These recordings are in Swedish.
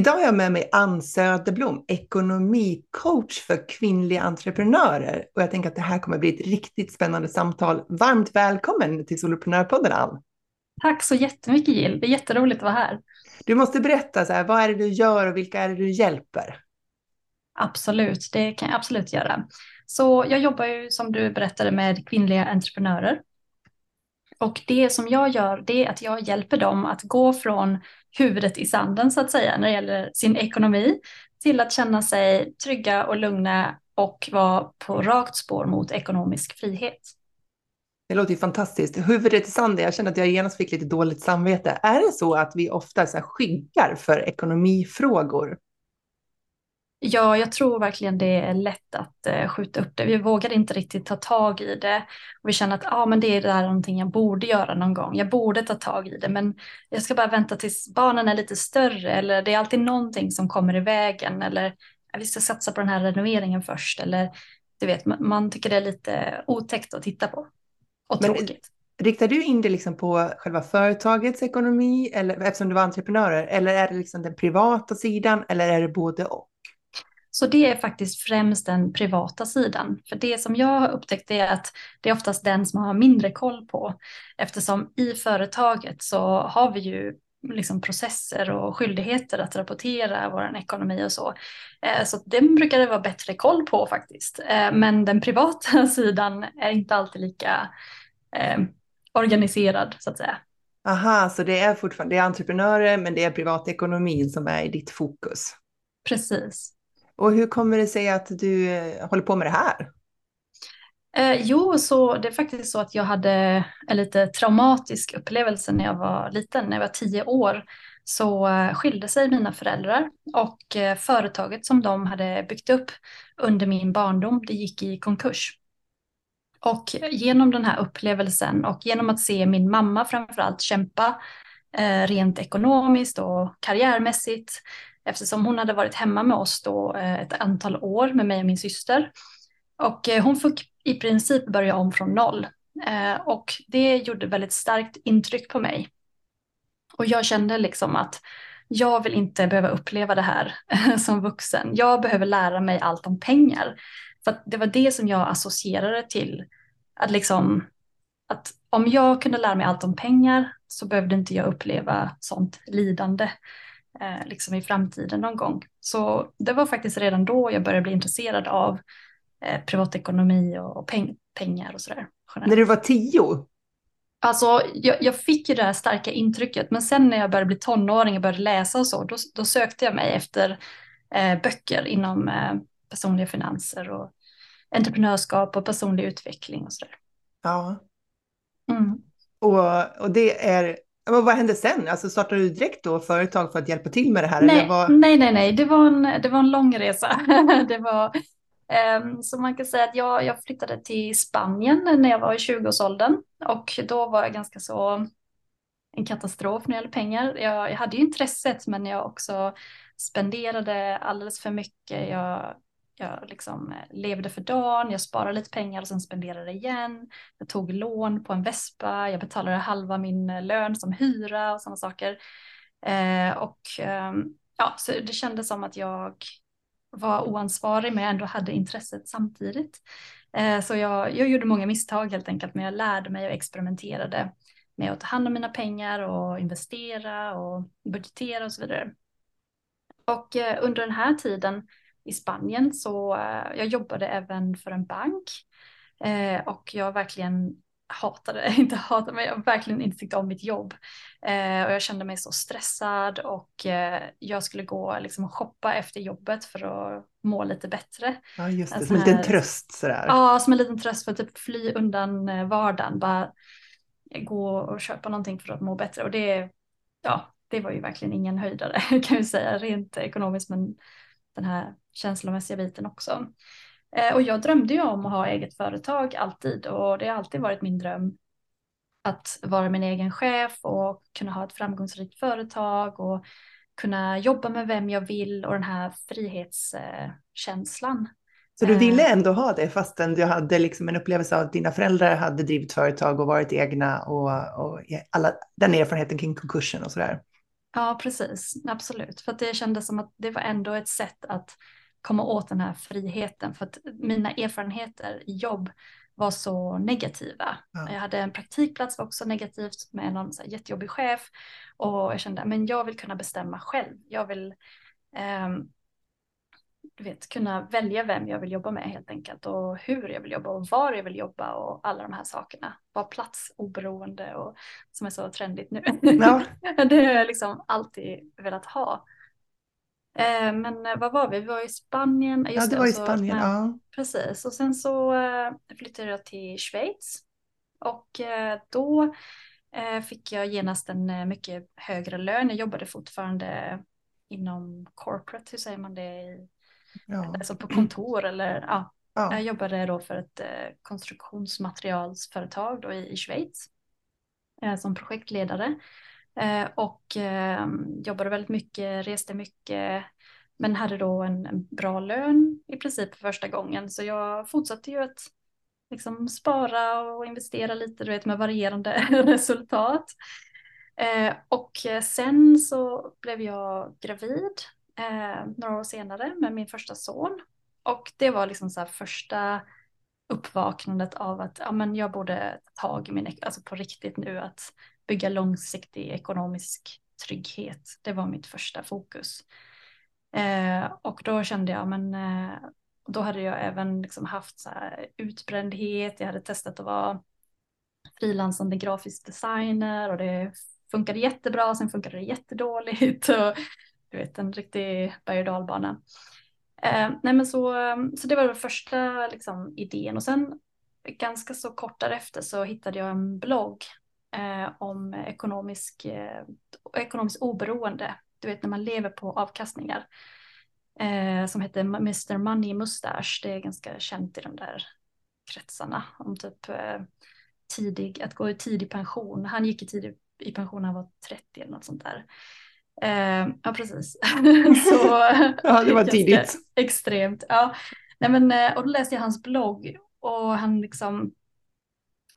Idag har jag med mig Ann Söderblom, ekonomicoach för kvinnliga entreprenörer. Och jag tänker att det här kommer bli ett riktigt spännande samtal. Varmt välkommen till Soloprenörpodden Ann. Tack så jättemycket Jill, det är jätteroligt att vara här. Du måste berätta, så här, vad är det du gör och vilka är det du hjälper? Absolut, det kan jag absolut göra. Så jag jobbar ju som du berättade med kvinnliga entreprenörer. Och det som jag gör det är att jag hjälper dem att gå från huvudet i sanden så att säga när det gäller sin ekonomi till att känna sig trygga och lugna och vara på rakt spår mot ekonomisk frihet. Det låter ju fantastiskt. Huvudet i sanden, jag känner att jag genast fick lite dåligt samvete. Är det så att vi ofta så skyggar för ekonomifrågor? Ja, jag tror verkligen det är lätt att uh, skjuta upp det. Vi vågar inte riktigt ta tag i det. Och vi känner att ah, men det är där någonting jag borde göra någon gång. Jag borde ta tag i det, men jag ska bara vänta tills barnen är lite större. Eller det är alltid någonting som kommer i vägen. Eller vi ska satsa på den här renoveringen först. Eller du vet, man, man tycker det är lite otäckt att titta på. Och men, tråkigt. Riktar du in det liksom på själva företagets ekonomi eller, eftersom du var entreprenörer? Eller är det liksom den privata sidan eller är det både och? Så det är faktiskt främst den privata sidan. För det som jag har upptäckt är att det är oftast den som har mindre koll på. Eftersom i företaget så har vi ju liksom processer och skyldigheter att rapportera vår ekonomi och så. Eh, så den brukar det vara bättre koll på faktiskt. Eh, men den privata sidan är inte alltid lika eh, organiserad så att säga. Aha, så det är fortfarande det är entreprenörer men det är privatekonomin som är i ditt fokus? Precis. Och hur kommer det sig att du eh, håller på med det här? Eh, jo, så det är faktiskt så att jag hade en lite traumatisk upplevelse när jag var liten, när jag var tio år. Så eh, skilde sig mina föräldrar och eh, företaget som de hade byggt upp under min barndom, det gick i konkurs. Och genom den här upplevelsen och genom att se min mamma framförallt kämpa eh, rent ekonomiskt och karriärmässigt eftersom hon hade varit hemma med oss då eh, ett antal år med mig och min syster. Och eh, hon fick i princip börja om från noll. Eh, och det gjorde väldigt starkt intryck på mig. Och jag kände liksom att jag vill inte behöva uppleva det här som vuxen. Jag behöver lära mig allt om pengar. För det var det som jag associerade till. Att, liksom, att om jag kunde lära mig allt om pengar så behövde inte jag uppleva sånt lidande eh, liksom i framtiden någon gång. Så det var faktiskt redan då jag började bli intresserad av eh, privatekonomi och, och peng pengar och sådär. När du var tio? Alltså, jag, jag, fick ju det här starka intrycket, men sen när jag började bli tonåring och började läsa och så, då, då sökte jag mig efter eh, böcker inom eh, personliga finanser och entreprenörskap och personlig utveckling och sådär. Ja. Mm. Och, och det är men vad hände sen? Alltså startade du direkt då företag för att hjälpa till med det här? Nej, var... nej, nej, nej, det var en, det var en lång resa. det var, um, så man kan säga att jag, jag flyttade till Spanien när jag var i 20-årsåldern och då var jag ganska så en katastrof när det gäller pengar. Jag, jag hade ju intresset men jag också spenderade alldeles för mycket. Jag jag liksom eh, levde för dagen, jag sparade lite pengar och sen spenderade igen. Jag tog lån på en Vespa, jag betalade halva min eh, lön som hyra och sådana saker. Eh, och eh, ja, så det kändes som att jag var oansvarig men jag ändå hade intresset samtidigt. Eh, så jag, jag gjorde många misstag helt enkelt, men jag lärde mig och experimenterade med att ta hand om mina pengar och investera och budgetera och så vidare. Och eh, under den här tiden i Spanien så eh, jag jobbade även för en bank eh, och jag verkligen hatade, inte hatade, men jag verkligen inte tyckte om mitt jobb. Eh, och jag kände mig så stressad och eh, jag skulle gå liksom och shoppa efter jobbet för att må lite bättre. Ja, just det, som en liten tröst sådär. Ja, som en liten tröst för att typ fly undan eh, vardagen. Bara gå och köpa någonting för att må bättre. Och det, ja, det var ju verkligen ingen höjdare kan jag säga, rent ekonomiskt men den här känslomässiga biten också. Eh, och jag drömde ju om att ha eget företag alltid och det har alltid varit min dröm att vara min egen chef och kunna ha ett framgångsrikt företag och kunna jobba med vem jag vill och den här frihetskänslan. Så du ville eh. ändå ha det fastän du hade liksom en upplevelse av att dina föräldrar hade drivit företag och varit egna och, och alla, den erfarenheten kring konkursen och sådär? Ja, precis. Absolut. För det kändes som att det var ändå ett sätt att komma åt den här friheten. För att mina erfarenheter i jobb var så negativa. Ja. Jag hade en praktikplats var också negativt med någon så jättejobbig chef och jag kände att jag vill kunna bestämma själv. Jag vill um, du vet, kunna välja vem jag vill jobba med helt enkelt och hur jag vill jobba och var jag vill jobba och alla de här sakerna. Vara platsoberoende och som är så trendigt nu. Ja. det har jag liksom alltid velat ha. Eh, men eh, vad var vi? Vi var i Spanien. Just ja, det var i Spanien. Så, ja. Precis, och sen så eh, flyttade jag till Schweiz. Och då fick jag genast en mycket högre lön. Jag jobbade fortfarande inom corporate, hur säger man det? Ja. Alltså på kontor eller ja. ja. Jag jobbade då för ett konstruktionsmaterialsföretag då i, i Schweiz som projektledare. Eh, och eh, jobbade väldigt mycket, reste mycket, men hade då en, en, bra lön i princip för första gången. Så jag fortsatte ju att liksom spara och investera lite, du vet, med varierande resultat. Eh, och sen så blev jag gravid eh, några år senare med min första son. Och det var liksom så här första uppvaknandet av att ja, men jag borde ta tag i min, alltså på riktigt nu, att bygga långsiktig ekonomisk trygghet. Det var mitt första fokus. Eh, och då kände jag, men eh, då hade jag även liksom haft så utbrändhet. Jag hade testat att vara frilansande grafisk designer och det funkade jättebra. Sen funkade det jättedåligt och du vet en riktig berg och dalbana. Eh, nej men så, så det var den första liksom, idén och sen ganska så kort därefter så hittade jag en blogg eh, om ekonomisk, eh, ekonomiskt oberoende. Du vet när man lever på avkastningar. Eh, som heter Mr Money Mustache. Det är ganska känt i de där kretsarna. Om typ eh, tidig, att gå i tidig pension. Han gick i tidig i pension när han var 30 eller något sånt där. Eh, ja, precis. så, ja, det var tidigt. Extremt. Ja. Nej, men, eh, och då läste jag hans blogg och han liksom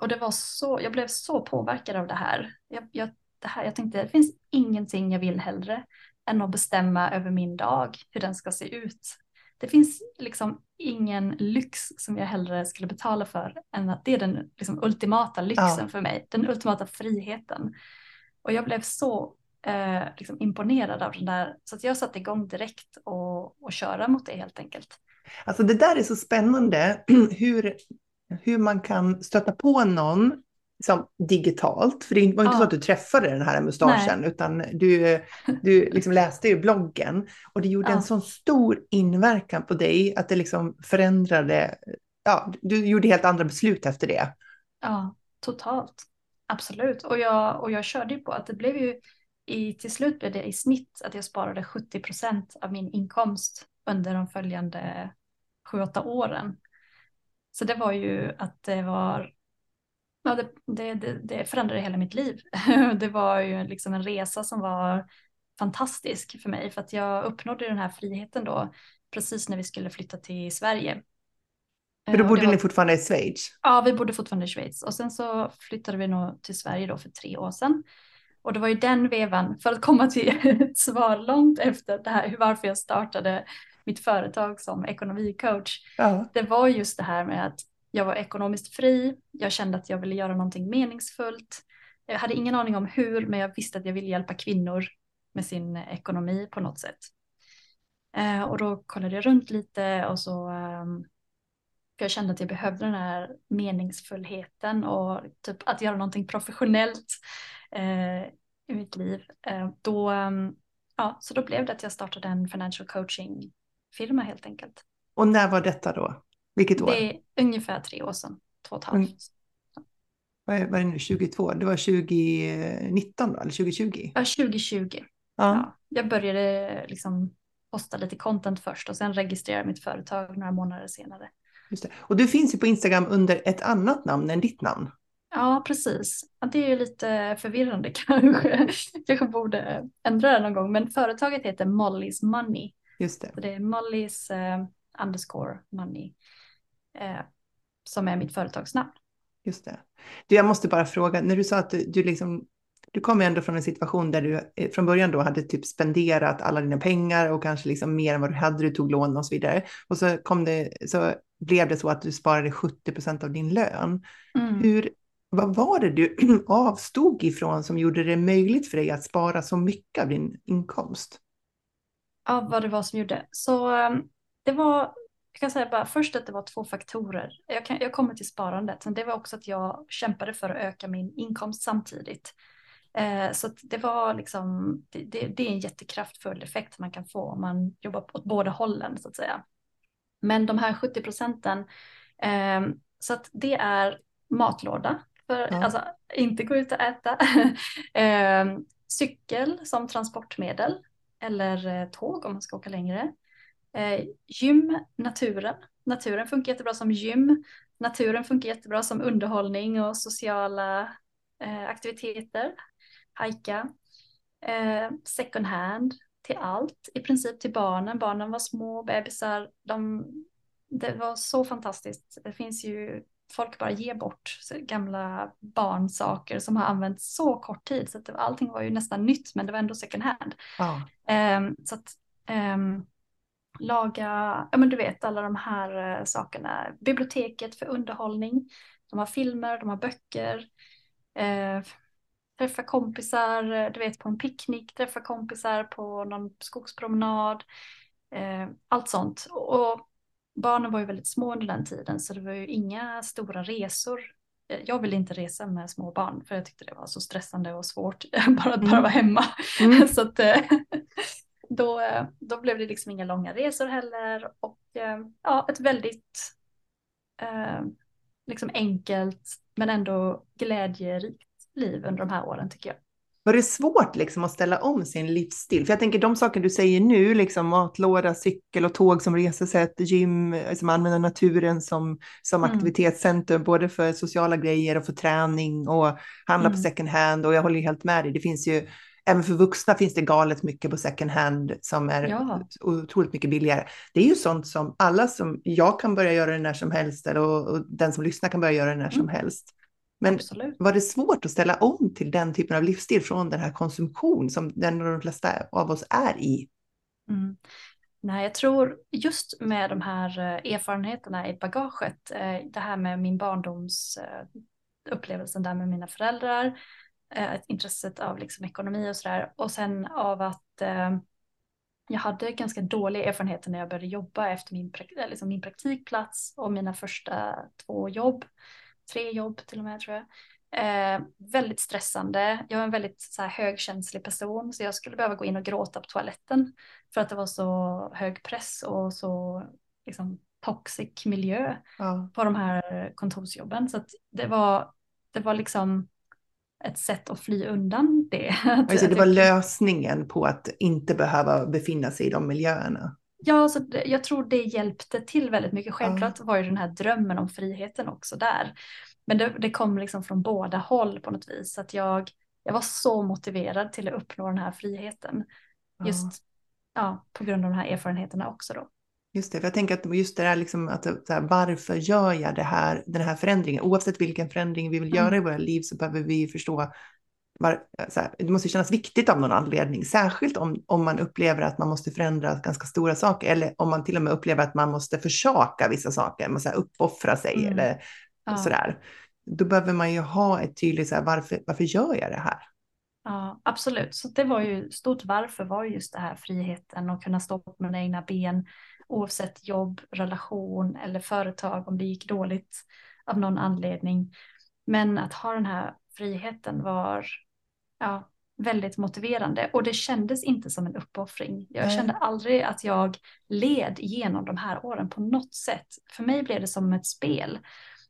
och det var så, jag blev så påverkad av det här. Jag, jag, det här. jag tänkte det finns ingenting jag vill hellre än att bestämma över min dag, hur den ska se ut. Det finns liksom ingen lyx som jag hellre skulle betala för än att det är den liksom ultimata lyxen ja. för mig, den ultimata friheten. Och jag blev så eh, liksom imponerad av den där, så jag satte igång direkt och, och köra mot det helt enkelt. Alltså det där är så spännande hur hur man kan stöta på någon som digitalt, för det var inte ja. så att du träffade den här mustaschen, Nej. utan du, du liksom läste ju bloggen och det gjorde ja. en sån stor inverkan på dig att det liksom förändrade, ja, du gjorde helt andra beslut efter det. Ja, totalt. Absolut. Och jag, och jag körde ju på att det blev ju, i, till slut blev det i snitt att jag sparade 70 procent av min inkomst under de följande sju, åtta åren. Så det var ju att det var, ja, det, det, det, det förändrade hela mitt liv. det var ju liksom en resa som var fantastisk för mig för att jag uppnådde den här friheten då precis när vi skulle flytta till Sverige. För då bodde var... ni fortfarande i Schweiz? Ja, vi bodde fortfarande i Schweiz och sen så flyttade vi nog till Sverige då för tre år sedan. Och det var ju den vevan, för att komma till ett svar långt efter det här, varför jag startade mitt företag som ekonomicoach. Ja. Det var just det här med att jag var ekonomiskt fri. Jag kände att jag ville göra någonting meningsfullt. Jag hade ingen aning om hur, men jag visste att jag ville hjälpa kvinnor med sin ekonomi på något sätt. Eh, och då kollade jag runt lite och så eh, för jag kände att jag behövde den här meningsfullheten och typ att göra någonting professionellt eh, i mitt liv. Eh, då, ehm, ja, så då blev det att jag startade en financial coaching firma helt enkelt. Och när var detta då? Vilket år? Det är ungefär tre år sedan, två och ett halvt. Mm. Vad är, vad är det nu, 22? Det var 2019 då, eller 2020? Ja, 2020. Ja. ja. jag började liksom posta lite content först och sen registrera mitt företag några månader senare. Och du finns ju på Instagram under ett annat namn än ditt namn. Ja, precis. Ja, det är ju lite förvirrande kanske. kanske borde ändra det någon gång. Men företaget heter Molly's Money. Just det. Så det är Molly's eh, underscore money eh, som är mitt företagsnamn. Just det. Du, jag måste bara fråga, när du sa att du, du liksom du kom ändå från en situation där du eh, från början då hade typ spenderat alla dina pengar och kanske liksom mer än vad du hade, du tog lån och så vidare. Och så kom det, så blev det så att du sparade 70 procent av din lön. Mm. Hur, vad var det du avstod ifrån som gjorde det möjligt för dig att spara så mycket av din inkomst? Ja, vad det var som gjorde. Så ehm, det var, jag kan säga bara först att det var två faktorer. Jag, kan, jag kommer till sparandet, men det var också att jag kämpade för att öka min inkomst samtidigt. Eh, så det var liksom, det, det, det, är en jättekraftfull effekt man kan få om man jobbar åt båda hållen så att säga. Men de här 70 procenten, eh, så att det är matlåda, för ja. alltså inte gå ut och äta. eh, cykel som transportmedel eller eh, tåg om man ska åka längre. Eh, gym, naturen. Naturen funkar jättebra som gym. Naturen funkar jättebra som underhållning och sociala eh, aktiviteter hajka. Eh, second hand till allt, i princip till barnen. Barnen var små bebisar. De, det var så fantastiskt. Det finns ju, folk bara ger bort gamla barnsaker som har använts så kort tid. Så att det, allting var ju nästan nytt men det var ändå second hand. Ja. Eh, så att eh, laga, ja men du vet alla de här eh, sakerna. Biblioteket för underhållning. De har filmer, de har böcker. Eh, träffa kompisar, eh, du vet på en picknick, träffa kompisar på någon skogspromenad, eh, allt sånt. Och barnen var ju väldigt små under den tiden så det var ju inga stora resor. Eh, jag ville inte resa med små barn för jag tyckte det var så stressande och svårt bara att bara vara hemma. Mm. så att, eh, då, då blev det liksom inga långa resor heller och ja, ett väldigt eh, liksom enkelt men ändå glädjerikt liv under de här åren tycker jag. Var det svårt liksom att ställa om sin livsstil? För jag tänker de saker du säger nu, liksom matlåda, cykel och tåg som resesätt, gym, som använder naturen som, som mm. aktivitetscentrum, både för sociala grejer och för träning och handla mm. på second hand. Och jag håller helt med dig, det finns ju, även för vuxna finns det galet mycket på second hand som är ja. otroligt mycket billigare. Det är ju sånt som alla som, jag kan börja göra det när som helst, eller, och, och den som lyssnar kan börja göra det när mm. som helst. Men Absolut. var det svårt att ställa om till den typen av livsstil från den här konsumtion som den de flesta av oss är i? Mm. Nej, jag tror just med de här eh, erfarenheterna i bagaget, eh, det här med min barndoms eh, upplevelsen där med mina föräldrar, intresset av liksom ekonomi och sådär och sen av att jag hade ganska dåliga erfarenheter när jag började jobba efter min, liksom min praktikplats och mina första två jobb tre jobb till och med tror jag. Eh, väldigt stressande. Jag är en väldigt så här, högkänslig person så jag skulle behöva gå in och gråta på toaletten för att det var så hög press och så liksom, toxic miljö ja. på de här kontorsjobben. Så det var, det var liksom ett sätt att fly undan det. Alltså det var lösningen på att inte behöva befinna sig i de miljöerna. Ja, så jag tror det hjälpte till väldigt mycket. Självklart var ju den här drömmen om friheten också där. Men det, det kom liksom från båda håll på något vis. Att jag, jag var så motiverad till att uppnå den här friheten. Just ja, på grund av de här erfarenheterna också då. Just det, för jag tänker att just det där liksom att här, varför gör jag det här, den här förändringen? Oavsett vilken förändring vi vill mm. göra i våra liv så behöver vi förstå här, det måste kännas viktigt av någon anledning, särskilt om, om man upplever att man måste förändra ganska stora saker eller om man till och med upplever att man måste försaka vissa saker, man måste uppoffra sig mm. eller ja. sådär. Då behöver man ju ha ett tydligt så här, varför, varför gör jag det här? Ja, absolut. Så det var ju stort varför var just det här friheten och kunna stå på mina egna ben oavsett jobb, relation eller företag om det gick dåligt av någon anledning. Men att ha den här friheten var ja, väldigt motiverande och det kändes inte som en uppoffring. Jag mm. kände aldrig att jag led genom de här åren på något sätt. För mig blev det som ett spel.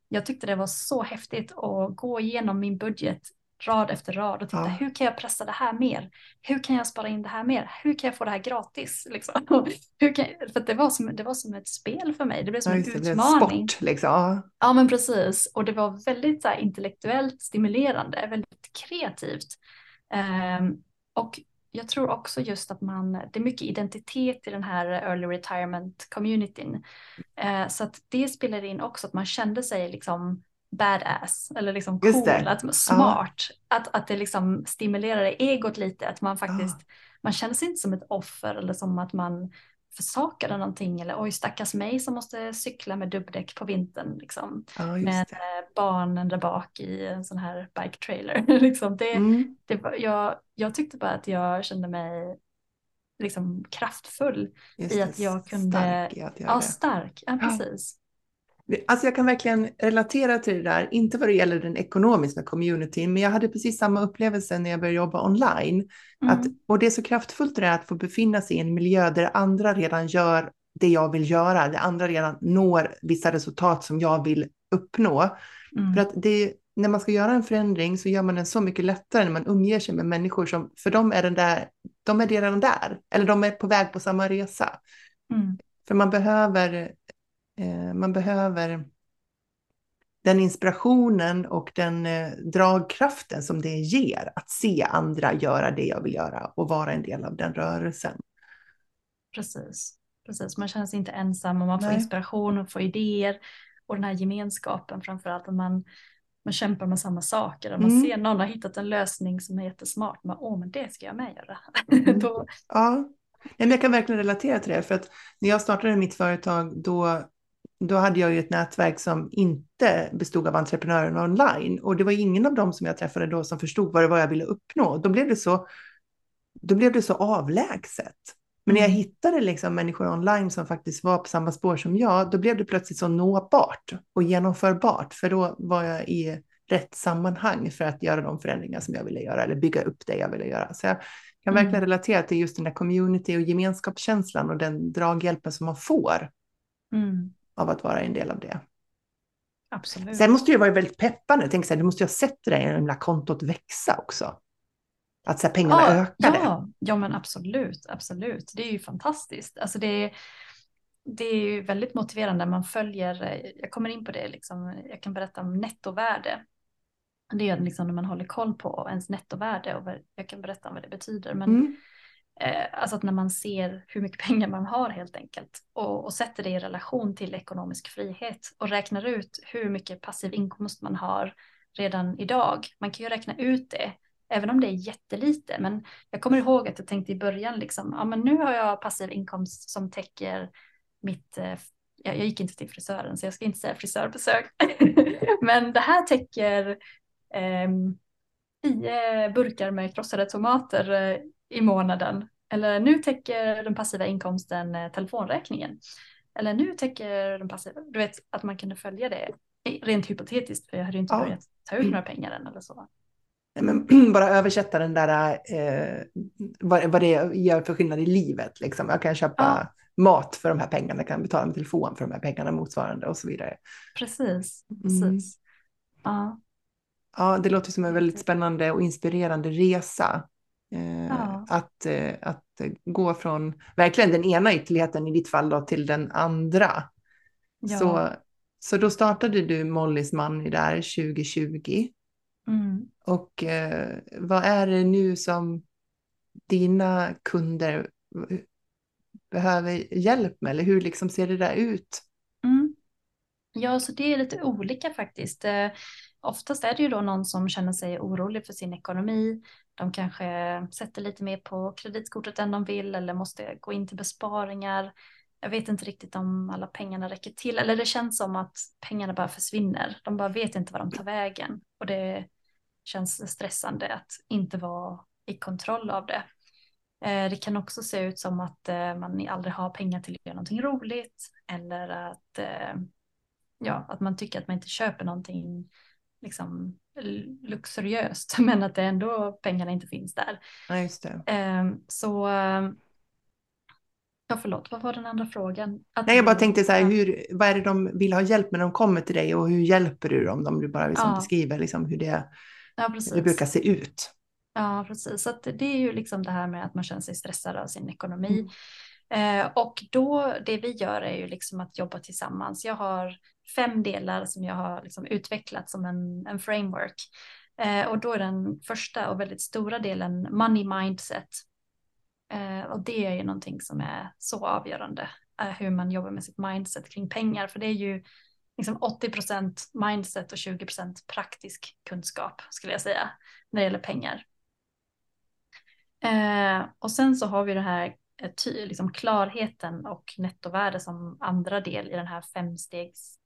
Jag tyckte det var så häftigt att gå igenom min budget rad efter rad och titta Ja. hur kan jag pressa det här mer? Hur kan jag spara in det här mer? Hur kan jag få det här gratis? Liksom. hur kan, för det, var som, det var som ett spel för mig, det blev som Ja, en utmaning. sport liksom. Ja men precis, och det var väldigt så här, intellektuellt stimulerande, väldigt kreativt. Ehm, och jag tror också just att man, det är mycket identitet i den här early retirement communityn. Eh, så att det spelar in också att man kände sig liksom badass eller liksom cool, att, smart. Att, att det liksom stimulerar egot lite, att man faktiskt, man känner sig inte som ett offer eller som att man försakade någonting eller oj stackars mig som måste cykla med dubbdäck på vintern liksom Ja, med eh, barnen där bak i en sån här bike trailer. liksom det, Mm. det var, jag, jag tyckte bara att jag kände mig liksom kraftfull. Just i att jag kunde- Stark i att Ja, stark. Ja. precis. Alltså jag kan verkligen relatera till det där, inte vad det gäller den ekonomiska communityn, men jag hade precis samma upplevelse när jag började jobba online. Mm. Att, och det är så kraftfullt det där att få befinna sig i en miljö där andra redan gör det jag vill göra, där andra redan når vissa resultat som jag vill uppnå. Mm. För att det, när man ska göra en förändring så gör man den så mycket lättare när man umger sig med människor som, för dem är den där, de är redan där, eller de är på väg på samma resa. Mm. För man behöver, eh, man behöver den inspirationen och den eh, dragkraften som det ger att se andra göra det jag vill göra och vara en del av den rörelsen. Precis. Precis, man känner sig inte ensam och man får Nej. inspiration och får idéer. Och den här gemenskapen framförallt, att man, man kämpar med samma saker. Och man Mm. ser någon har hittat en lösning som är jättesmart. Man, Åh, men det ska jag med göra. Mm. Då, Ja, Nej, men jag kan verkligen relatera till det för att när jag startade mitt företag då, då hade jag ju ett nätverk som inte bestod av entreprenörer online och det var ingen av dem som jag träffade då som förstod vad det var jag ville uppnå. Då blev det så, då blev det så avlägset. Men när jag Mm. hittade liksom människor online som faktiskt var på samma spår som jag, då blev det plötsligt så nåbart och genomförbart, för då var jag i rätt sammanhang för att göra de förändringar som jag ville göra eller bygga upp det jag ville göra. Så jag kan Mm. verkligen relatera till just den där community och gemenskapskänslan och den draghjälpen som man får mm, av att vara en del av det. absolut. Sen måste det ju vara väldigt peppande. Tänk så här, du måste ju ha sett det där himla kontot växa också. Att så här, pengarna ja, ökade. ja, ja, men absolut, absolut. Det är ju fantastiskt. Alltså det, det är ju väldigt motiverande. Man följer, jag kommer in på det, liksom, jag kan berätta om nettovärde. Det är liksom när man håller koll på ens nettovärde och jag kan berätta om vad det betyder. Men Mm. Eh, alltså att när man ser hur mycket pengar man har helt enkelt och, och sätter det i relation till ekonomisk frihet och räknar ut hur mycket passiv inkomst man har redan idag. Man kan ju räkna ut det även om det är jättelite. Men jag kommer ihåg att jag tänkte i början liksom, ja men nu har jag passiv inkomst som täcker mitt, eh, jag, jag gick inte till frisören så jag ska inte säga frisörbesök. men det här täcker eh, tio burkar med krossade tomater eh, i månaden. Eller nu täcker den passiva inkomsten eh, telefonräkningen. Eller nu täcker den passiva, du vet att man kunde följa det rent hypotetiskt för jag hade ju inte Ja. börjat ta ut några pengar än eller så. Nej, men bara översätta den där, eh, vad, vad det gör för skillnad i livet. Liksom. Jag kan köpa mat för de här pengarna, jag kan betala med telefon för de här pengarna motsvarande och så vidare. Precis, Mm. precis. Ja, Ja, det låter som en väldigt spännande och inspirerande resa. Eh, Ja. att, eh, att eh, gå från verkligen den ena ytterligheten i ditt fall då, till den andra. ja. Så, så då startade du Mollys Money där 2020. Mm. Och eh, vad är det nu som dina kunder behöver hjälp med? Eller hur liksom ser det där ut? Mm. Ja, så det är lite olika faktiskt. Oftast är det ju då någon som känner sig orolig för sin ekonomi. De kanske sätter lite mer på kreditkortet än de vill eller måste gå in till besparingar. Jag vet inte riktigt om alla pengarna räcker till eller det känns som att pengarna bara försvinner. De bara vet inte var de tar vägen och det känns stressande att inte vara i kontroll av det. Eh, det kan också se ut som att eh, man aldrig har pengar till att göra någonting roligt eller att, eh, ja, att man tycker att man inte köper någonting liksom, luxuriöst men att det ändå pengarna inte finns där. Ja, just det. Eh, Så, eh, ja förlåt, vad var den andra frågan? Att Nej, jag bara tänkte så här, hur, vad är det de vill ha hjälp med när de kommer till dig och hur hjälper du dem? Om du bara liksom Ja. beskriver liksom hur det Ja, precis. det brukar se ut. Ja, precis. Så det är ju liksom det här med att man känner sig stressad av sin ekonomi. Eh, och då, det vi gör är ju liksom att jobba tillsammans. Jag har fem delar som jag har liksom utvecklat som en, en framework. Eh, och då är den första och väldigt stora delen money mindset. Eh, och det är ju någonting som är så avgörande, hur man jobbar med sitt mindset kring pengar. För det är ju liksom 80 procent mindset och 20 procent praktisk kunskap skulle jag säga när det gäller pengar. Eh, och sen så har vi det här ty, liksom klarheten och nettovärde som andra del i den här femstegs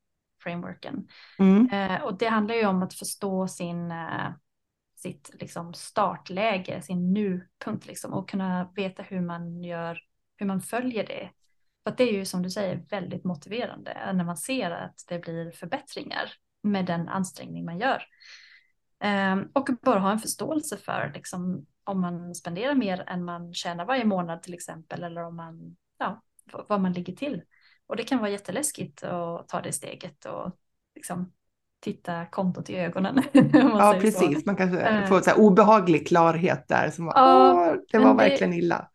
frameworken. Mm. Eh, och det handlar ju om att förstå sin, eh, sitt liksom startläge, sin nupunkt liksom, och kunna veta hur man gör, hur man följer det. För det är ju som du säger väldigt motiverande när man ser att det blir förbättringar med den ansträngning man gör. Eh, och bara ha en förståelse för liksom, om man spenderar mer än man tjänar varje månad till exempel, eller om man, ja, vad man ligger till. Och det kan vara jätteläskigt att ta det steget och liksom titta kontot i ögonen. ja, precis. Så. Man kanske uh, får så obehaglig klarhet där. Som ja, Åh, det var verkligen det, illa.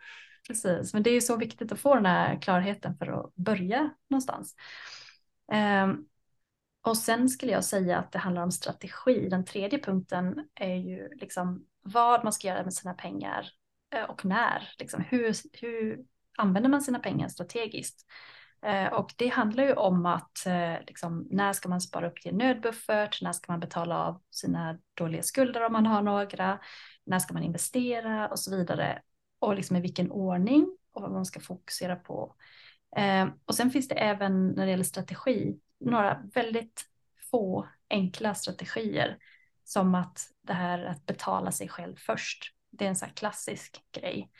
Precis, men det är ju så viktigt att få den här klarheten för att börja någonstans. Um, och sen skulle jag säga att det handlar om strategi. Den tredje punkten är ju liksom vad man ska göra med sina pengar eh, och när. Liksom hur, hur använder man sina pengar strategiskt? Eh, och det handlar ju om att eh, liksom, när ska man spara upp till en nödbuffert? När ska man betala av sina dåliga skulder om man har några? När ska man investera och så vidare? Och liksom i vilken ordning och vad man ska fokusera på. Och sen finns det även när det gäller strategi några väldigt få enkla strategier som att det här att betala sig själv först. Det är en sån klassisk grej.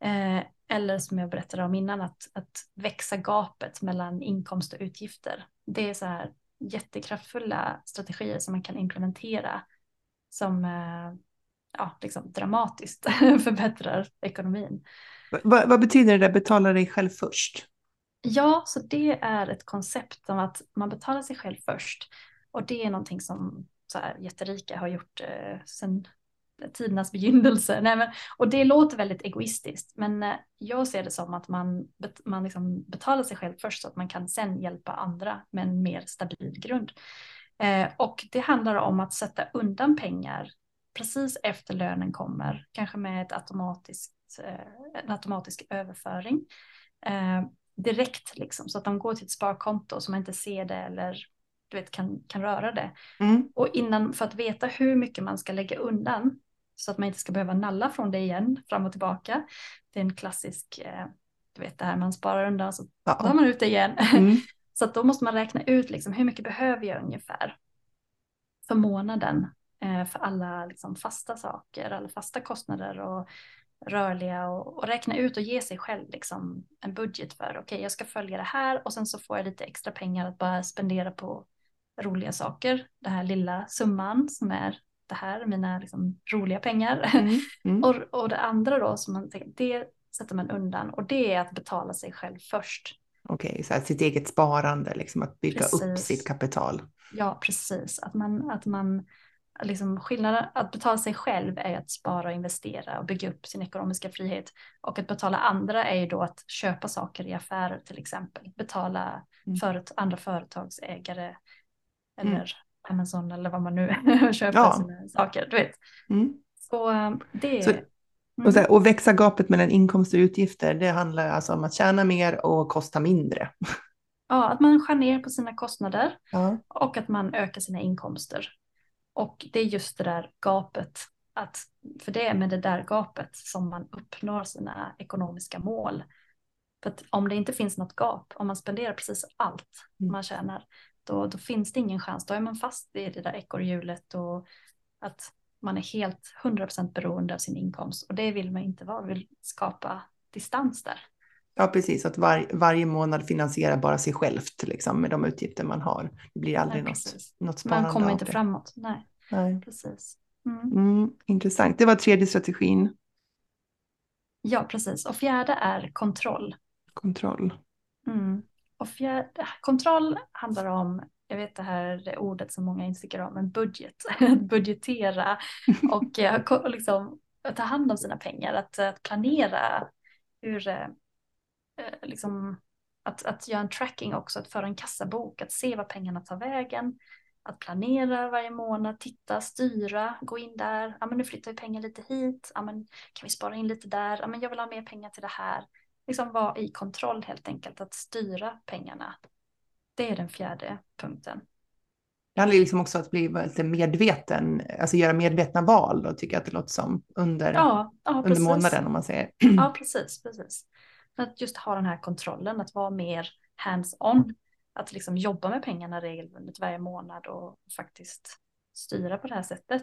Eh, eller som jag berättade om innan, att, att växa gapet mellan inkomst och utgifter. Det är så här jättekraftfulla strategier som man kan implementera som eh, ja, liksom dramatiskt förbättrar ekonomin. Vad, vad betyder det, betala dig själv först? Ja, så det är ett koncept om att man betalar sig själv först. Och det är någonting som så här, jätterika har gjort eh, sedan tidernas begynnelse. Nej, men, och det låter väldigt egoistiskt, men eh, jag ser det som att man, man liksom betalar sig själv först så att man kan sen hjälpa andra med en mer stabil grund. Eh, och det handlar om att sätta undan pengar precis efter lönen kommer, kanske med ett automatiskt, eh, en automatisk överföring. Eh, direkt liksom, så att de går till ett sparkonto så man inte ser det eller du vet, kan, kan röra det. Mm. Och innan, för att veta hur mycket man ska lägga undan så att man inte ska behöva nalla från det igen fram och tillbaka. Det är en klassisk, eh, du vet det här man sparar undan så tar man ut det igen. Mm. så att då måste man räkna ut liksom, hur mycket behöver jag ungefär för månaden eh, för alla liksom, fasta saker, alla fasta kostnader och rörliga och, och, räkna ut och ge sig själv liksom, en budget för okej okay, jag ska följa det här och sen så får jag lite extra pengar att bara spendera på roliga saker. Den här lilla summan som är det här, mina liksom, roliga pengar. Mm, mm. och, och det andra då som man tänker, det sätter man undan och det är att betala sig själv först. Okej, okay, så att sitt eget sparande, liksom att bygga precis. upp sitt kapital. Ja, precis. Att man, att man liksom skillnaden att betala sig själv är att spara och investera och bygga upp sin ekonomiska frihet. Och att betala andra är ju då att köpa saker i affärer till exempel. Betala mm. för andra företagsägare eller mm. Amazon eller vad man nu köper ja. sina saker. Du vet. Mm. Så eh, det så, och, så här, och växa gapet mellan inkomst och utgifter, det handlar alltså om att tjäna mer och kosta mindre. Ja, att man skär ner på sina kostnader ja. och att man ökar sina inkomster. Och det är just det där gapet, att, för det är med det där gapet som man uppnår sina ekonomiska mål. För om det inte finns något gap, om man spenderar precis allt mm. man tjänar, då, då finns det ingen chans. Då är man fast i det där ekorrhjulet och att man är helt 100% beroende av sin inkomst. Och det vill man inte vara, vill skapa distans där. Ja, precis. Att var, varje månad finansierar bara sig självt liksom, med de utgifter man har. Det blir aldrig Nej, något, något sparande Man kommer inte framåt. Nej, Nej. precis. Mm. Mm, intressant. Det var tredje strategin. Ja, precis. Och fjärde är kontroll. Kontroll. Mm. Och fjärde, kontroll handlar om jag vet det här ordet som många inte tycker om, men budget, budgetera och, och liksom ta hand om sina pengar, att, att planera hur, eh, liksom, att, att göra en tracking också, att föra en kassabok, att se var pengarna tar vägen, att planera varje månad, titta, styra, gå in där, ja men nu flyttar vi pengar lite hit, ja men kan vi spara in lite där, ja men jag vill ha mer pengar till det här. Liksom vara i kontroll helt enkelt, att styra pengarna. Det är den fjärde punkten. Det handlar liksom också om att bli medveten, alltså göra medvetna val då, tycker jag att det låter som, under, ja, ja, under månaden om man säger. Ja, precis, precis. Att just ha den här kontrollen, att vara mer hands-on, att liksom jobba med pengarna regelbundet varje månad och faktiskt styra på det här sättet.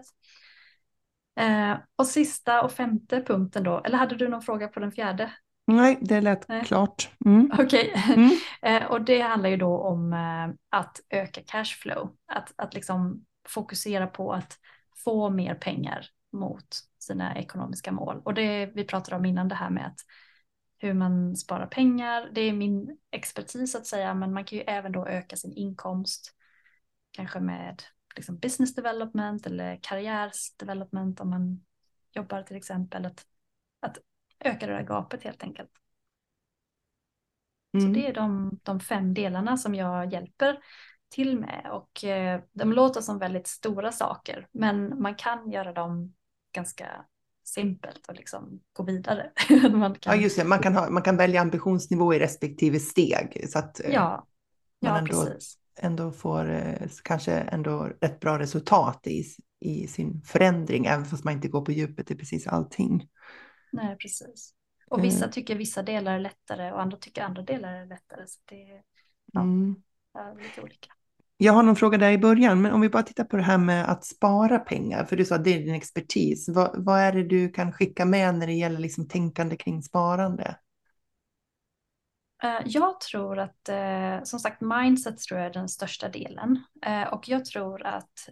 Eh, och sista och femte punkten då, eller hade du någon fråga på den fjärde? Nej, det lät Nej. klart. Mm. Okej, okay. mm. Eh, och det handlar ju då om eh, att öka cashflow, att, att liksom fokusera på att få mer pengar mot sina ekonomiska mål. Och det vi pratade om innan det här med att hur man sparar pengar, det är min expertis att säga, men man kan ju även då öka sin inkomst, kanske med liksom business development eller karriärsdevelopment om man jobbar till exempel, att, att öka det där gapet helt enkelt. Mm. Så det är de, de fem delarna som jag hjälper till med och eh, de låter som väldigt stora saker men man kan göra dem ganska simpelt och liksom gå vidare. man kan... Ja just det, man kan, ha, man kan välja ambitionsnivå i respektive steg så att eh, ja. man ja, ändå, precis. ändå får eh, kanske ändå rätt bra resultat i, i sin förändring även fast man inte går på djupet i precis allting. Nej, precis. Och vissa mm. tycker vissa delar är lättare och andra tycker andra delar är lättare. Så det ja, mm. är lite olika. Jag har någon fråga där i början, men om vi bara tittar på det här med att spara pengar, för du sa att det är din expertis. Vad, vad är det du kan skicka med när det gäller liksom tänkande kring sparande? Eh, jag tror att, eh, som sagt, mindset tror jag är den största delen. Eh, och jag tror att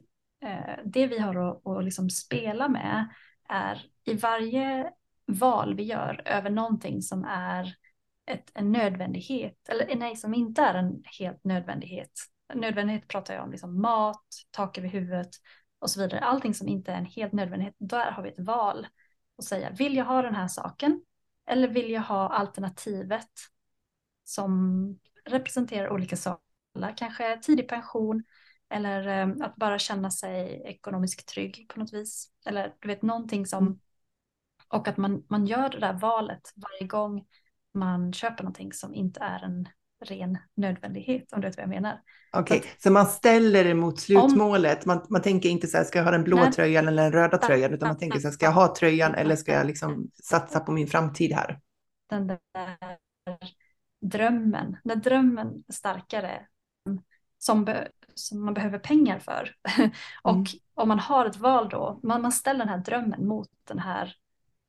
det vi har att, att liksom spela med är i varje val vi gör över någonting som är ett, en nödvändighet, eller nej, som inte är en helt nödvändighet. Nödvändighet pratar jag om liksom mat, tak över huvudet och så vidare. Allting som inte är en helt nödvändighet, där har vi ett val och säga, vill jag ha den här saken? Eller vill jag ha alternativet som representerar olika saker? Kanske tidig pension eller eh, att bara känna sig ekonomiskt trygg på något vis. Eller du vet någonting som mm. Och att man, man gör det där valet varje gång man köper någonting som inte är en ren nödvändighet, om du vet vad jag menar. Okej, okay. så, så, man ställer det mot slutmålet. Man, man tänker inte så här, ska jag ha den blå nej. tröjan eller den röda tröjan, utan man tänker så här, ska jag ha tröjan eller ska jag liksom satsa på min framtid här? Den där drömmen, när drömmen är starkare, som, be, som man behöver pengar för. och mm. om man har ett val då, man, man ställer den här drömmen mot den här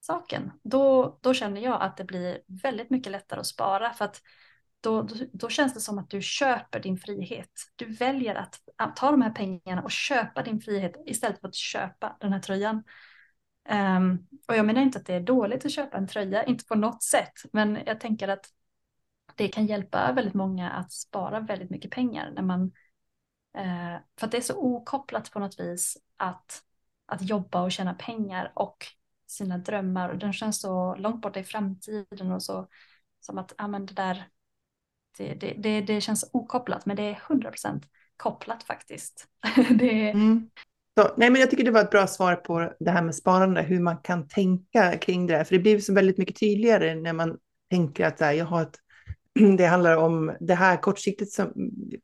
saken, då, då känner jag att det blir väldigt mycket lättare att spara för att då, då, då, känns det som att du köper din frihet. Du väljer att, ta de här pengarna och köpa din frihet istället för att köpa den här tröjan. Um, och jag menar inte att det är dåligt att köpa en tröja, inte på något sätt, men jag tänker att det kan hjälpa väldigt många att spara väldigt mycket pengar när man, uh, för att det är så okopplat på något vis att, att jobba och tjäna pengar och sina drömmar och den känns så långt borta i framtiden och så som att ja, men det där det, det, det, det känns okopplat men det är hundra procent kopplat faktiskt. det... Mm. Så, nej, men jag tycker det var ett bra svar på det här med sparande, hur man kan tänka kring det. För det blir så väldigt mycket tydligare när man tänker att här, jag har ett det handlar om det här kortsiktigt som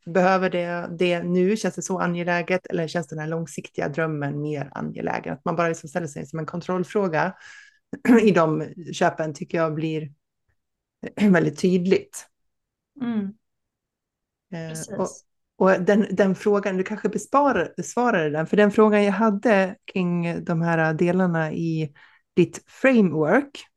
behöver det, det nu, känns det så angeläget eller känns den här långsiktiga drömmen mer angelägen? Att man bara liksom ställer sig som en kontrollfråga i de köpen tycker jag blir väldigt tydligt. Mm. Eh, och, och den, den, frågan, du kanske besparar, besvarade den, för den frågan jag hade kring de här delarna i ditt framework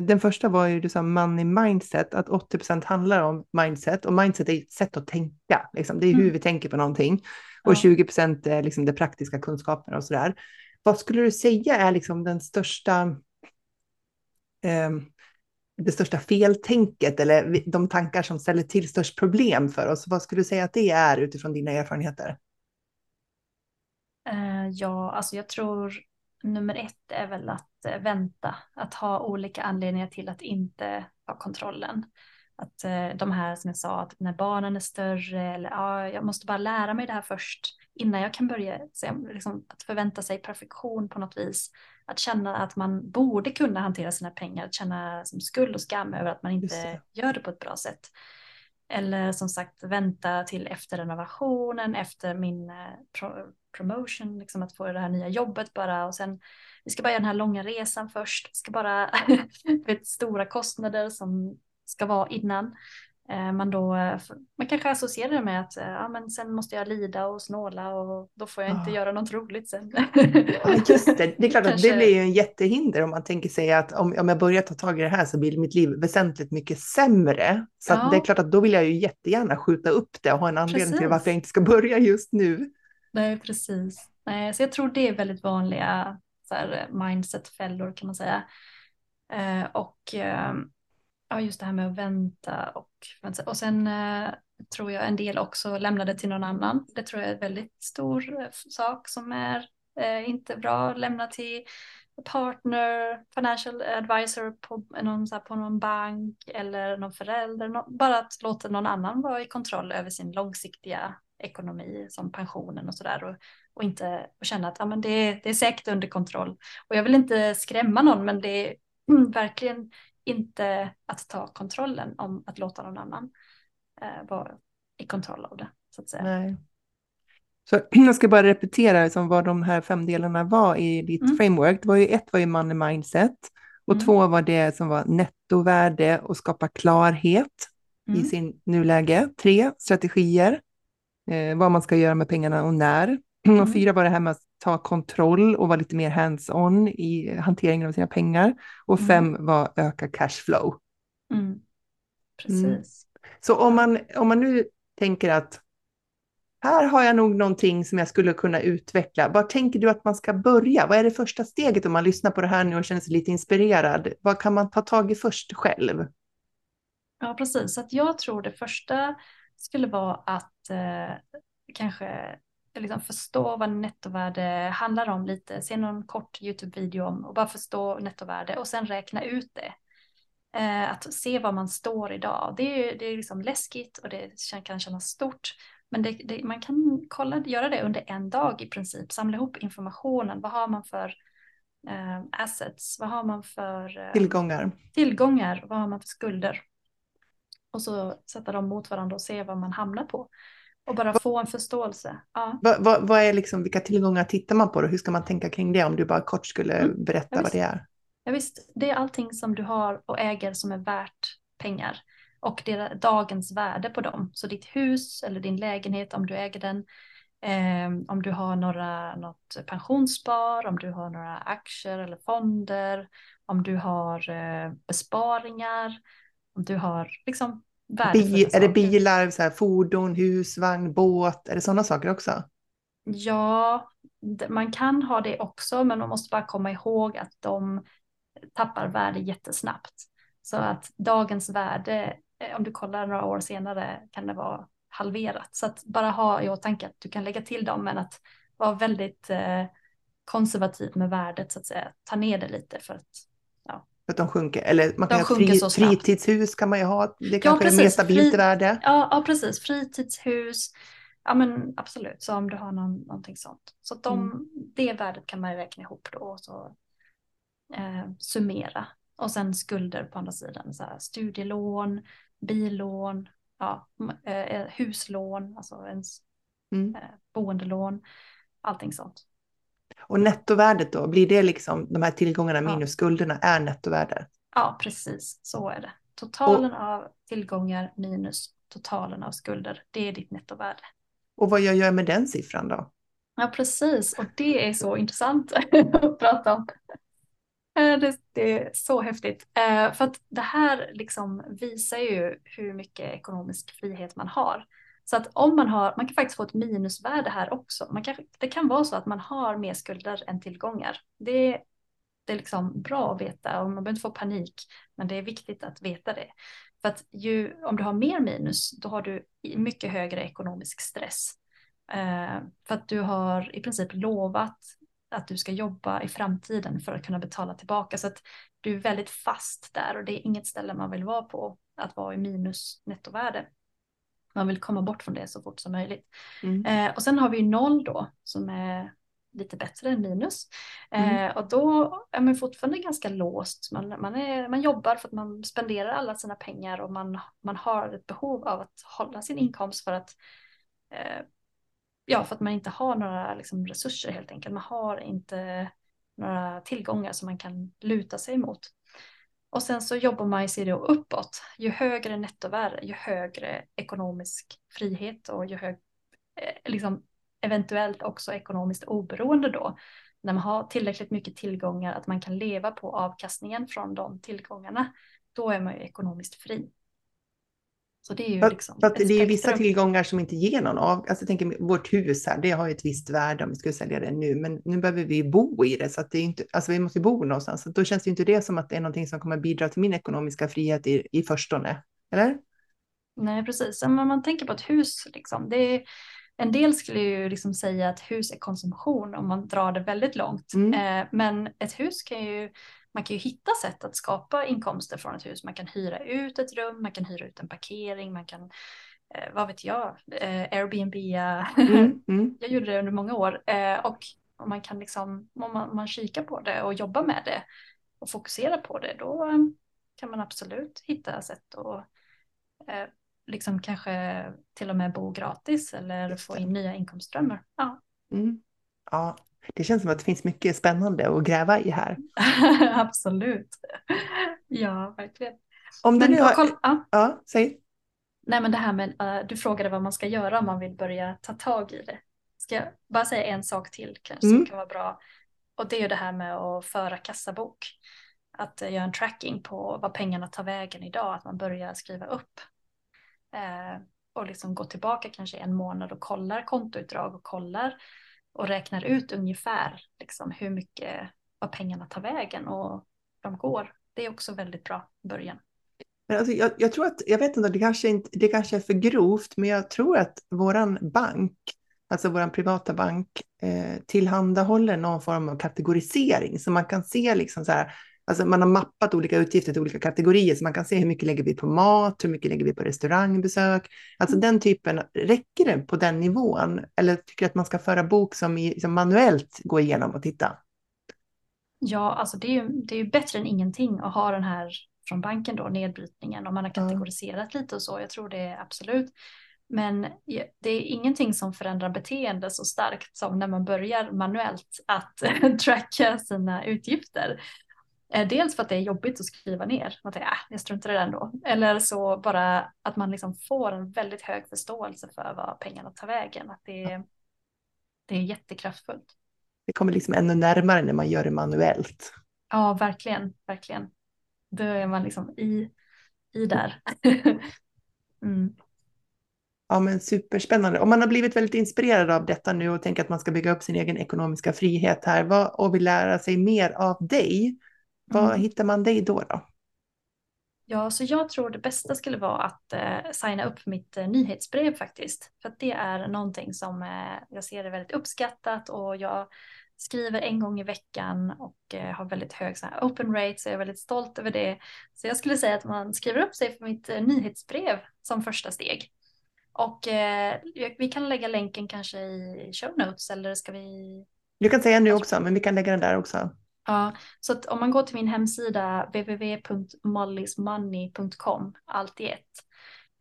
den första var ju du sa money mindset, att 80% handlar om mindset och mindset är ett sätt att tänka. Liksom. Det är hur mm. vi tänker på någonting och ja. 20% är liksom det praktiska kunskaperna och så där. Vad skulle du säga är liksom den största, eh, det största feltänket eller de tankar som ställer till störst problem för oss? Vad skulle du säga att det är utifrån dina erfarenheter? Uh, ja, alltså jag tror nummer ett är väl att uh, vänta, att ha olika anledningar till att inte ha kontrollen. Att uh, de här som jag sa, att när barnen är större eller ja, jag måste bara lära mig det här först innan jag kan börja, liksom, att förvänta sig perfektion på något vis. Att känna att man borde kunna hantera sina pengar, att känna som skuld och skam över att man inte det. gör det på ett bra sätt. Eller som sagt vänta till efter renovationen, efter min eh, promotion, liksom att få det här nya jobbet bara och sen vi ska bara göra den här långa resan först, vi ska bara vet, stora kostnader som ska vara innan. Eh, man, då, man kanske associerar det med att eh, ja, men sen måste jag lida och snåla och då får jag inte oh. göra något roligt sen. Ja, just det. det är klart kanske... att det blir ju en jättehinder om man tänker sig att om, om jag börjar ta tag i det här så blir mitt liv väsentligt mycket sämre. Så ja. det är klart att då vill jag ju jättegärna skjuta upp det och ha en anledning precis. till varför jag inte ska börja just nu. Nej, precis. Nej, så jag tror det är väldigt vanliga mindset-fällor kan man säga. Eh, och eh, ja, just det här med att vänta och, och sen eh, tror jag en del också lämnade till någon annan. Det tror jag är en väldigt stor eh, sak som är eh, inte bra. Lämna till partner, financial advisor på någon, så här, på någon bank eller någon förälder. No bara att låta någon annan vara i kontroll över sin långsiktiga ekonomi som pensionen och sådär och, och inte och känna att ja, men det, det är säkert under kontroll. Och jag vill inte skrämma någon men det är mm, verkligen inte att ta kontrollen om att låta någon annan eh, vara i kontroll av det. Så att säga. Nej. Så jag ska bara repetera liksom vad de här fem delarna var i ditt mm. framework. Det var ju, ett var ju money mindset och mm. två var det som var nettovärde och skapa klarhet mm. i sin nuläge. Tre, strategier, eh, vad man ska göra med pengarna och när. Och mm. fyra var det här med att ta kontroll och vara lite mer hands-on i hanteringen av sina pengar. Och mm. fem var öka cashflow. Mm. mm. Precis. Så om man, om man nu tänker att här har jag nog någonting som jag skulle kunna utveckla. Var tänker du att man ska börja? Vad är det första steget om man lyssnar på det här nu och känner sig lite inspirerad? Vad kan man ta tag i först själv? Ja, precis. Så att jag tror det första skulle vara att eh, kanske liksom förstå vad nettovärde handlar om lite, se någon kort YouTube-video om och bara förstå nettovärde och sen räkna ut det. Eh, att se var man står idag, det är, det är liksom läskigt och det kan kännas stort. Men det, det, man kan kolla, göra det under en dag i princip, samla ihop informationen. Vad har man för eh, assets? Vad har man för eh, tillgångar? Tillgångar, vad har man för skulder? Och så sätta dem mot varandra och se vad man hamnar på. Och bara få en förståelse. Ja. Vad, vad, vad, är liksom, vilka tillgångar tittar man på och hur ska man tänka kring det om du bara kort skulle mm. berätta ja, vad det är? Ja, visst, det är allting som du har och äger som är värt pengar och det är dagens värde på dem. Så ditt hus eller din lägenhet om du äger den, eh, om du har några, något pensionsspar, om du har några aktier eller fonder, om du har eh, besparingar, om du har liksom Bi är det bilar, så här, fordon, husvagn, båt? Är det sådana saker också? Ja, man kan ha det också, men man måste bara komma ihåg att de tappar värde jättesnabbt. Så att dagens värde, eh, om du kollar några år senare, kan det vara halverat. Så att bara ha i åtanke att du kan lägga till dem, men att vara väldigt eh, konservativ med värdet, så att säga. Ta ner det lite för att för att de sjunker. Eller man kan ha fri, fritidshus kan man ju ha. Det kanske ja, är mer stabilt Fri, värde. Ja, ja, precis. Fritidshus. Ja, men absolut. Så om du har någon, någonting sånt. Så de, mm. det värdet kan man räkna ihop då och så eh, summera. Och sen skulder på andra sidan. Så här, studielån, billån, ja, eh, eh, huslån, alltså ens mm. eh, boendelån. Allting sånt. Och nettovärdet då, blir det liksom de här tillgångarna minus skulderna är nettovärdet? Ja, precis så är det. Totalen och, av tillgångar minus totalen av skulder, det är ditt nettovärde. Och vad jag gör med den siffran då? Ja, precis. Och det är så intressant att prata om. Eh, det, det, är så häftigt. Eh, för att det här liksom visar ju hur mycket ekonomisk frihet man har. Så att om man har, man kan faktiskt få ett minusvärde här också. Man kan, det kan vara så att man har mer skulder än tillgångar. Det det är liksom bra att veta och man behöver inte få panik, men det är viktigt att veta det. För att ju, om du har mer minus, då har du mycket högre ekonomisk stress. Eh, för att du har i princip lovat att du ska jobba i framtiden för att kunna betala tillbaka. Så att du är väldigt fast där och det är inget ställe man vill vara på, att vara i minus nettovärde. Man vill komma bort från det så fort som möjligt. Mm. Eh, och sen har vi noll då som är lite bättre än minus. Mm. Eh, och då är man fortfarande ganska låst. Man, man, är, man jobbar för att man spenderar alla sina pengar och man, man har ett behov av att hålla sin inkomst för att eh, ja, för att man inte har några liksom, resurser helt enkelt. Man har inte några tillgångar som man kan luta sig mot. Och sen så jobbar man sig då uppåt. Ju högre nettovärde, ju högre ekonomisk frihet och ju hög, eh, liksom, eventuellt också ekonomiskt oberoende då. När man har tillräckligt mycket tillgångar att man kan leva på avkastningen från de tillgångarna, då är man ju ekonomiskt fri. Så det är ju liksom för, det är vissa tillgångar som inte ger någon av. Alltså jag tänker vårt hus här, det har ju ett visst värde om vi skulle sälja det nu, men nu behöver vi bo i det så att det är inte, alltså vi måste bo någonstans. Så då känns det inte det som att det är någonting som kommer bidra till min ekonomiska frihet i, i förstone, eller? Nej, precis. Men om man tänker på ett hus, liksom, det är, en del skulle ju liksom säga att hus är konsumtion om man drar det väldigt långt. Mm. Eh, men ett hus kan ju man kan ju hitta sätt att skapa inkomster från ett hus. Man kan hyra ut ett rum, man kan hyra ut en parkering, man kan, eh, vad vet jag, eh, Airbnb. Mm, mm. jag gjorde det under många år eh, och om man kan liksom, om man, man kikar på det och jobbar med det och fokusera på det, då kan man absolut hitta sätt att eh, liksom kanske till och med bo gratis eller få in nya inkomstströmmar. Ja. Mm. ja, det känns som att det finns mycket spännande att gräva i här. Absolut. Ja, verkligen. Om du nu har... Koll, ja. ja, säg. Nej, men det här med, uh, du frågade vad man ska göra om man vill börja ta tag i det. Ska jag bara säga en sak till kanske mm. som kan vara bra. Och det är ju det här med att föra kassabok. Att uh, göra en tracking på vad pengarna tar vägen idag. Att man börjar skriva upp. Uh, och liksom gå tillbaka kanske en månad och kollar kontoutdrag och kollar och räknar ut ungefär liksom, hur mycket vad pengarna tar vägen och de går. Det är också väldigt bra i början. alltså, jag, jag, tror att, jag vet inte, det kanske, inte, det kanske är för grovt, men jag tror att våran bank, alltså våran privata bank, eh, tillhandahåller någon form av kategorisering, så man kan se liksom så här, Alltså man har mappat olika utgifter till olika kategorier, så man kan se hur mycket lägger vi på mat, hur mycket lägger vi på restaurangbesök. Alltså den typen, räcker det på den nivån? Eller tycker du att man ska föra bok som, i, som manuellt gå igenom och titta? Ja, alltså det är ju det är bättre än ingenting att ha den här från banken då, nedbrytningen, om man har kategoriserat lite och så. Jag tror det är absolut. Men det är ingenting som förändrar beteende så starkt som när man börjar manuellt att tracka sina utgifter. Eh, dels för att det är jobbigt att skriva ner, man tänker äh, jag struntar i det ändå. Eller så bara att man liksom får en väldigt hög förståelse för vad pengarna tar vägen. Att det, är, det är jättekraftfullt. Det kommer liksom ännu närmare när man gör det manuellt. Ja, verkligen, verkligen. Då är man liksom i, i där. mm. Ja, men superspännande. Om man har blivit väldigt inspirerad av detta nu och tänker att man ska bygga upp sin egen ekonomiska frihet här vad, och vill lära sig mer av dig, var mm. hittar man dig då? då? Ja, så jag tror det bästa skulle vara att eh, signa upp mitt eh, nyhetsbrev faktiskt. För att det är någonting som eh, jag ser är väldigt uppskattat och jag skriver en gång i veckan och eh, har väldigt hög så här, open rate så jag är väldigt stolt över det. Så jag skulle säga att man skriver upp sig för mitt eh, nyhetsbrev som första steg. Och eh, vi kan lägga länken kanske i show notes eller ska vi? Du kan säga nu också, men vi kan lägga den där också. Ja, så om man går till min hemsida www.mollysmoney.com, allt i ett,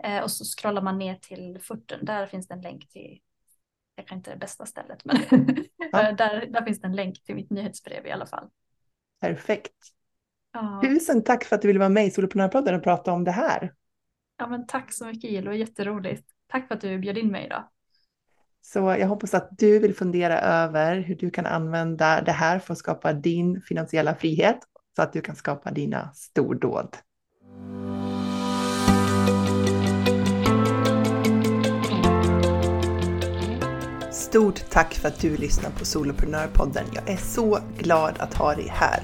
eh, och så scrollar man ner till furten, där finns det en länk till, jag kan inte det bästa stället, men ja. Där, där finns det en länk till mitt nyhetsbrev i alla fall. Perfekt. Ja. Tusen tack för att du ville vara med i Soloprenörpodden och prata om det här. Ja, men tack så mycket Jill, det var jätteroligt. Tack för att du bjöd in mig idag. Så jag hoppas att du vill fundera över hur du kan använda det här för att skapa din finansiella frihet så att du kan skapa dina stordåd. Stort tack för att du lyssnar på Soloprenörpodden. Jag är så glad att ha dig här.